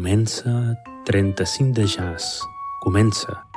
Comença 35 de jazz. Comença.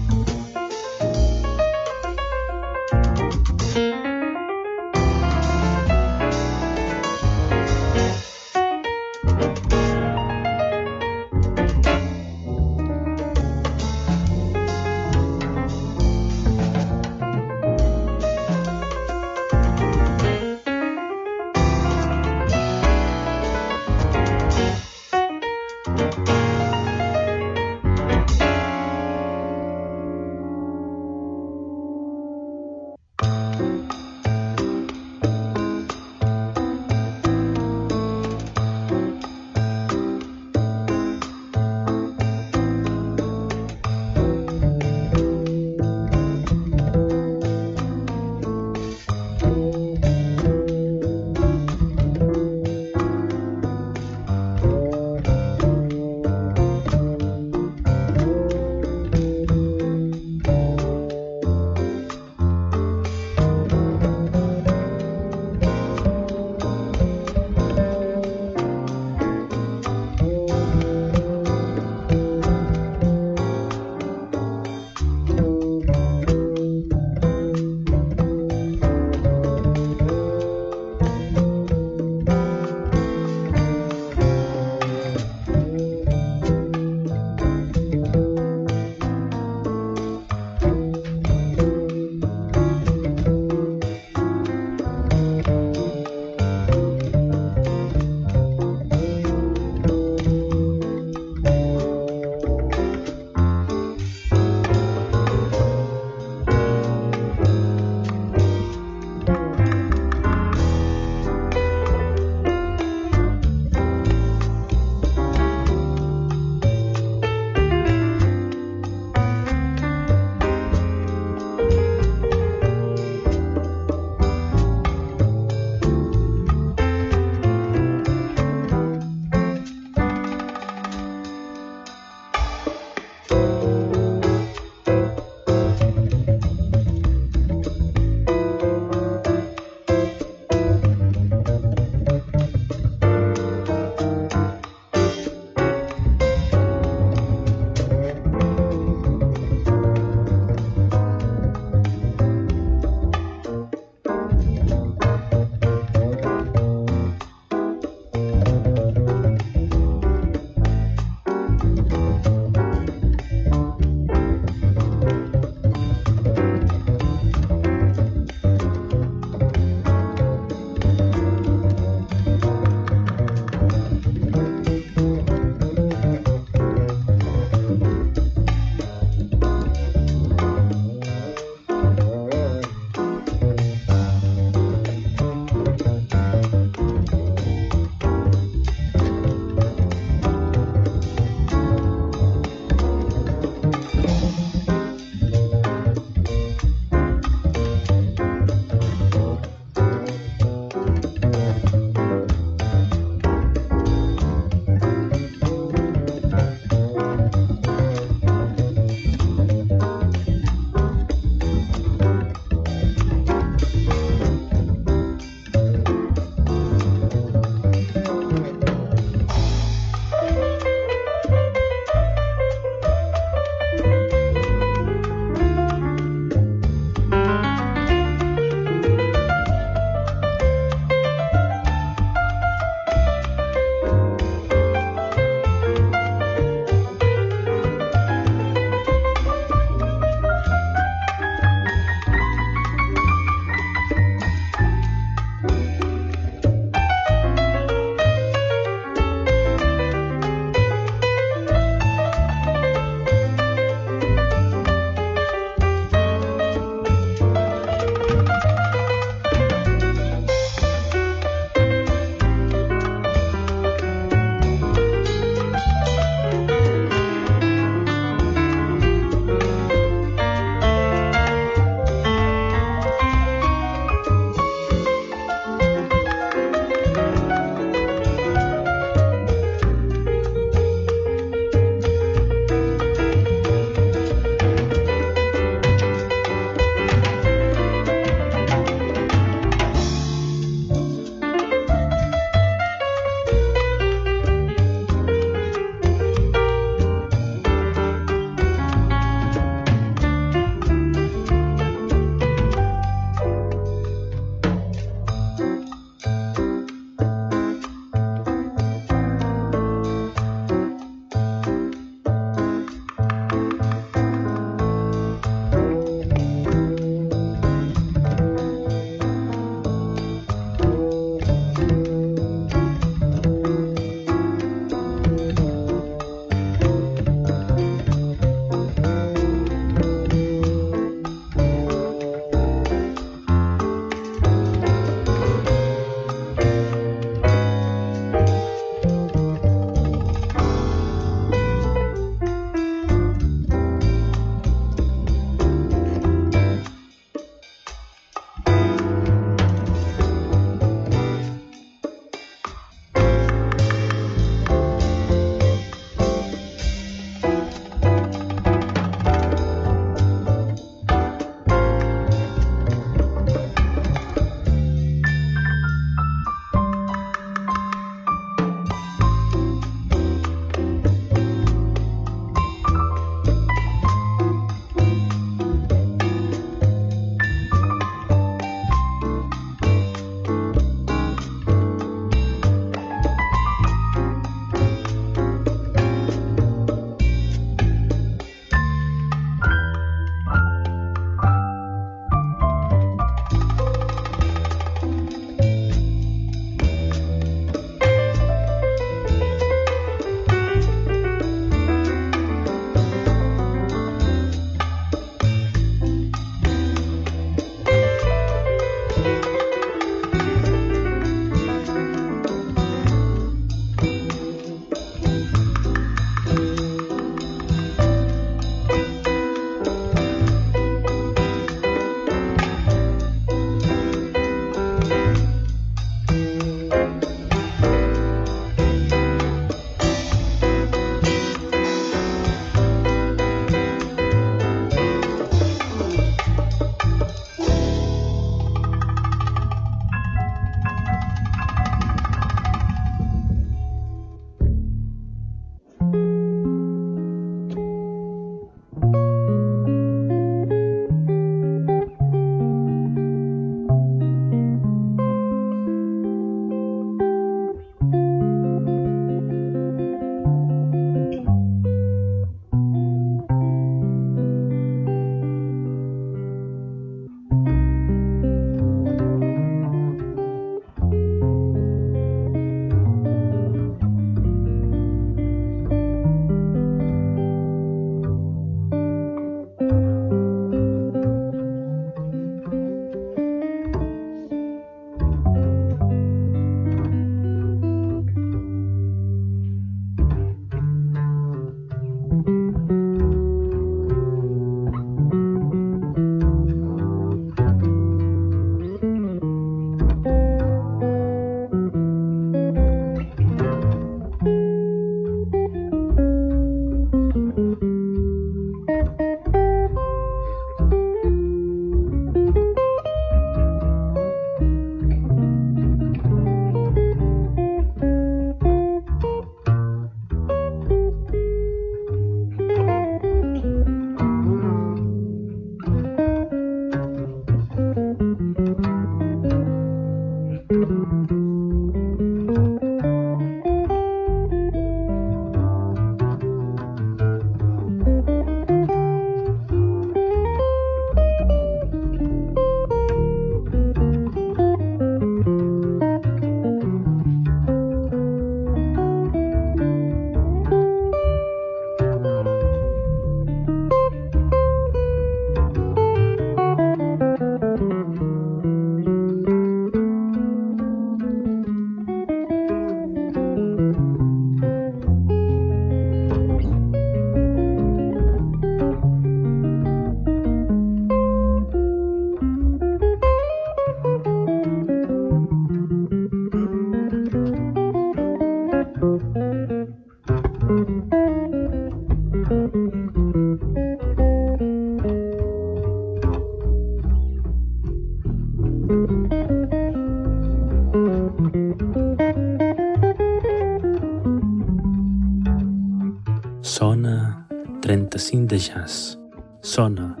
35 de jazz. Sona.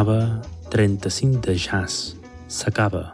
S'acaba 35 de jazz. S'acaba.